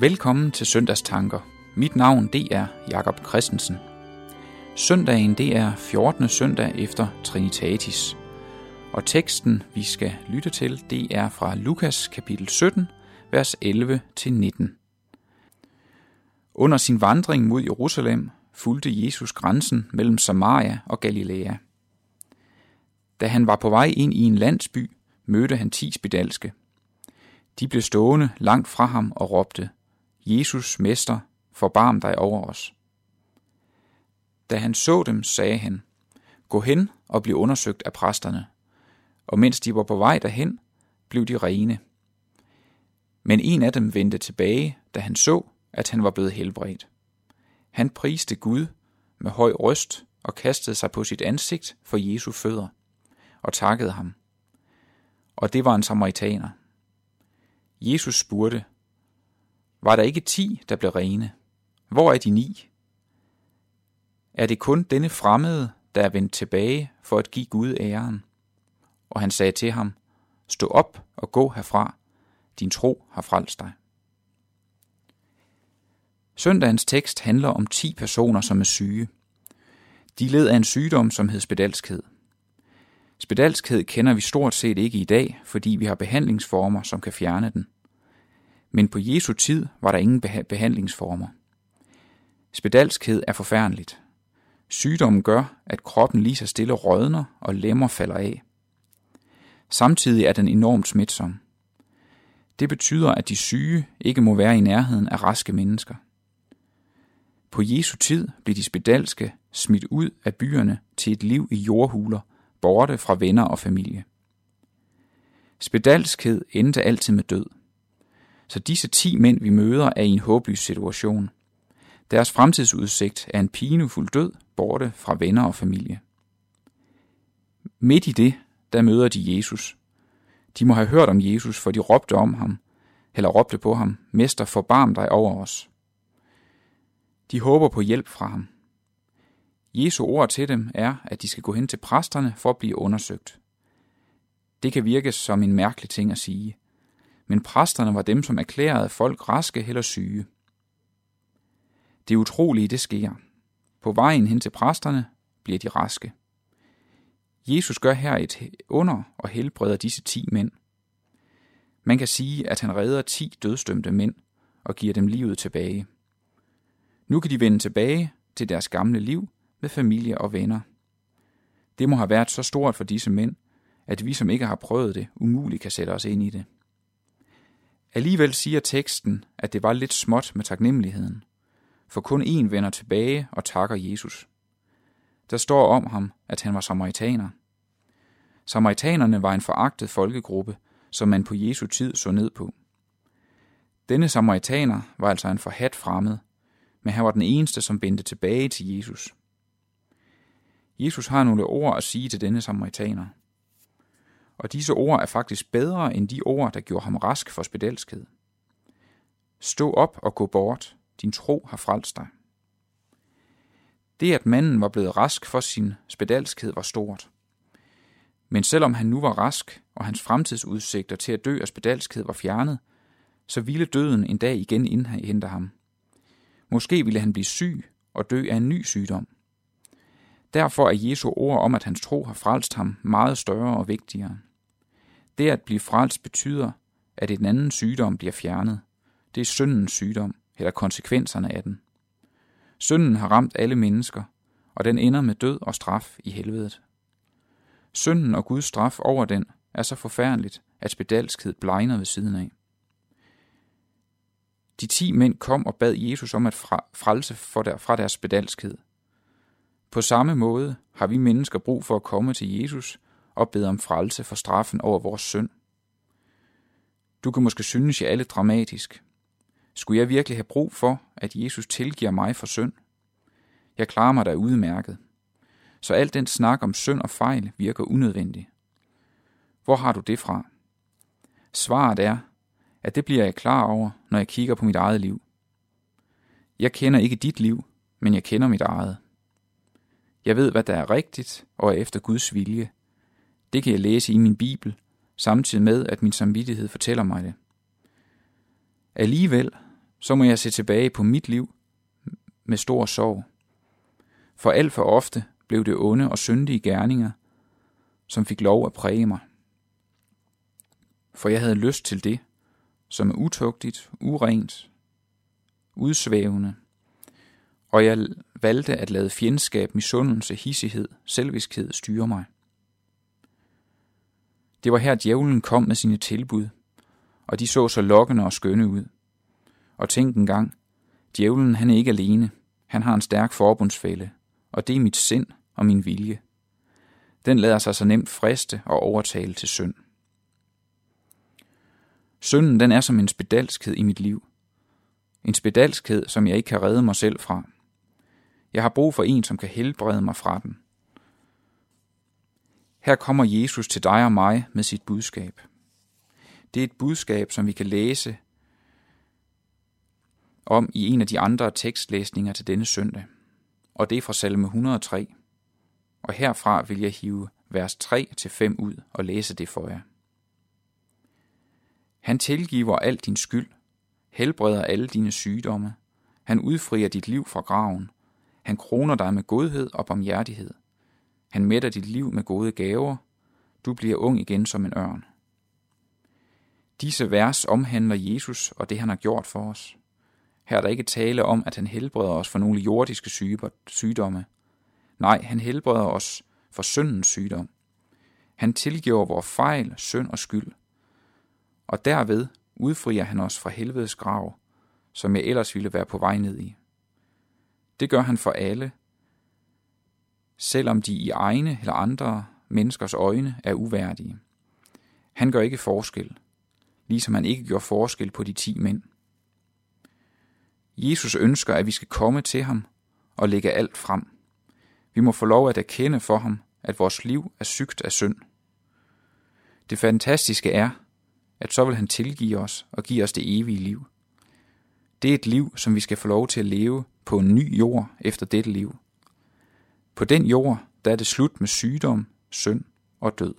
Velkommen til Søndagstanker. Mit navn det er Jakob Christensen. Søndagen det er 14. søndag efter Trinitatis. Og teksten vi skal lytte til det er fra Lukas kapitel 17, vers 11 til 19. Under sin vandring mod Jerusalem fulgte Jesus grænsen mellem Samaria og Galilea. Da han var på vej ind i en landsby, mødte han ti spedalske. De blev stående langt fra ham og råbte, Jesus, Mester, forbarm dig over os. Da han så dem, sagde han, Gå hen og bliv undersøgt af præsterne. Og mens de var på vej derhen, blev de rene. Men en af dem vendte tilbage, da han så, at han var blevet helbredt. Han priste Gud med høj røst og kastede sig på sit ansigt for Jesu fødder og takkede ham. Og det var en samaritaner. Jesus spurgte, var der ikke ti, der blev rene? Hvor er de ni? Er det kun denne fremmede, der er vendt tilbage for at give Gud æren? Og han sagde til ham, Stå op og gå herfra. Din tro har frelst dig. Søndagens tekst handler om ti personer, som er syge. De led af en sygdom, som hed spedalskhed. Spedalskhed kender vi stort set ikke i dag, fordi vi har behandlingsformer, som kan fjerne den. Men på Jesu tid var der ingen behandlingsformer. Spedalskhed er forfærdeligt. Sygdommen gør, at kroppen lige så stille rådner og lemmer falder af. Samtidig er den enormt smitsom. Det betyder, at de syge ikke må være i nærheden af raske mennesker. På Jesu tid blev de spedalske smidt ud af byerne til et liv i jordhuler, borte fra venner og familie. Spedalskhed endte altid med død. Så disse ti mænd, vi møder, er i en håbløs situation. Deres fremtidsudsigt er en pinefuld død, borte fra venner og familie. Midt i det, der møder de Jesus. De må have hørt om Jesus, for de råbte om ham, eller råbte på ham, Mester, forbarm dig over os. De håber på hjælp fra ham. Jesu ord til dem er, at de skal gå hen til præsterne for at blive undersøgt. Det kan virke som en mærkelig ting at sige, men præsterne var dem, som erklærede folk raske eller syge. Det utrolige, det sker. På vejen hen til præsterne bliver de raske. Jesus gør her et under og helbreder disse ti mænd. Man kan sige, at han redder ti dødstømte mænd og giver dem livet tilbage. Nu kan de vende tilbage til deres gamle liv med familie og venner. Det må have været så stort for disse mænd, at vi, som ikke har prøvet det, umuligt kan sætte os ind i det. Alligevel siger teksten, at det var lidt småt med taknemmeligheden, for kun én vender tilbage og takker Jesus. Der står om ham, at han var samaritaner. Samaritanerne var en foragtet folkegruppe, som man på Jesu tid så ned på. Denne samaritaner var altså en forhat fremmed, men han var den eneste, som vendte tilbage til Jesus. Jesus har nogle ord at sige til denne samaritaner – og disse ord er faktisk bedre end de ord, der gjorde ham rask for spedalskhed. Stå op og gå bort, din tro har frelst dig. Det, at manden var blevet rask for sin spedalskhed, var stort. Men selvom han nu var rask, og hans fremtidsudsigter til at dø af spedalskhed var fjernet, så ville døden en dag igen indhente ham. Måske ville han blive syg og dø af en ny sygdom. Derfor er Jesu ord om, at hans tro har frelst ham, meget større og vigtigere. Det at blive frelst betyder, at en anden sygdom bliver fjernet. Det er syndens sygdom, eller konsekvenserne af den. Synden har ramt alle mennesker, og den ender med død og straf i helvedet. Synden og Guds straf over den er så forfærdeligt, at spedalskhed blegner ved siden af. De ti mænd kom og bad Jesus om at frelse fra deres spedalskhed. På samme måde har vi mennesker brug for at komme til Jesus og bede om frelse for straffen over vores synd. Du kan måske synes, jeg er lidt dramatisk. Skulle jeg virkelig have brug for, at Jesus tilgiver mig for synd? Jeg klarer mig da udmærket. Så alt den snak om synd og fejl virker unødvendig. Hvor har du det fra? Svaret er, at det bliver jeg klar over, når jeg kigger på mit eget liv. Jeg kender ikke dit liv, men jeg kender mit eget. Jeg ved, hvad der er rigtigt og er efter Guds vilje, det kan jeg læse i min bibel, samtidig med, at min samvittighed fortæller mig det. Alligevel, så må jeg se tilbage på mit liv med stor sorg. For alt for ofte blev det onde og syndige gerninger, som fik lov at præge mig. For jeg havde lyst til det, som er utugtigt, urent, udsvævende, og jeg valgte at lade fjendskab, misundelse, hissighed, selviskhed styre mig. Det var her, djævlen kom med sine tilbud, og de så så lokkende og skønne ud. Og tænk en gang, djævlen han er ikke alene, han har en stærk forbundsfælde, og det er mit sind og min vilje. Den lader sig så nemt friste og overtale til synd. Synden den er som en spedalskhed i mit liv. En spedalskhed, som jeg ikke kan redde mig selv fra. Jeg har brug for en, som kan helbrede mig fra den. Her kommer Jesus til dig og mig med sit budskab. Det er et budskab, som vi kan læse om i en af de andre tekstlæsninger til denne søndag. Og det er fra salme 103. Og herfra vil jeg hive vers 3-5 ud og læse det for jer. Han tilgiver al din skyld, helbreder alle dine sygdomme, han udfrier dit liv fra graven, han kroner dig med godhed og barmhjertighed. Han mætter dit liv med gode gaver, du bliver ung igen som en ørn. Disse vers omhandler Jesus og det, han har gjort for os. Her er der ikke tale om, at han helbreder os for nogle jordiske sygdomme. Nej, han helbreder os for syndens sygdom. Han tilgiver vores fejl, synd og skyld. Og derved udfrier han os fra helvedes grav, som jeg ellers ville være på vej ned i. Det gør han for alle, selvom de i egne eller andre menneskers øjne er uværdige. Han gør ikke forskel, ligesom han ikke gjorde forskel på de ti mænd. Jesus ønsker, at vi skal komme til ham og lægge alt frem. Vi må få lov at erkende for ham, at vores liv er sygt af synd. Det fantastiske er, at så vil han tilgive os og give os det evige liv. Det er et liv, som vi skal få lov til at leve på en ny jord efter dette liv. På den jord, der er det slut med sygdom, synd og død.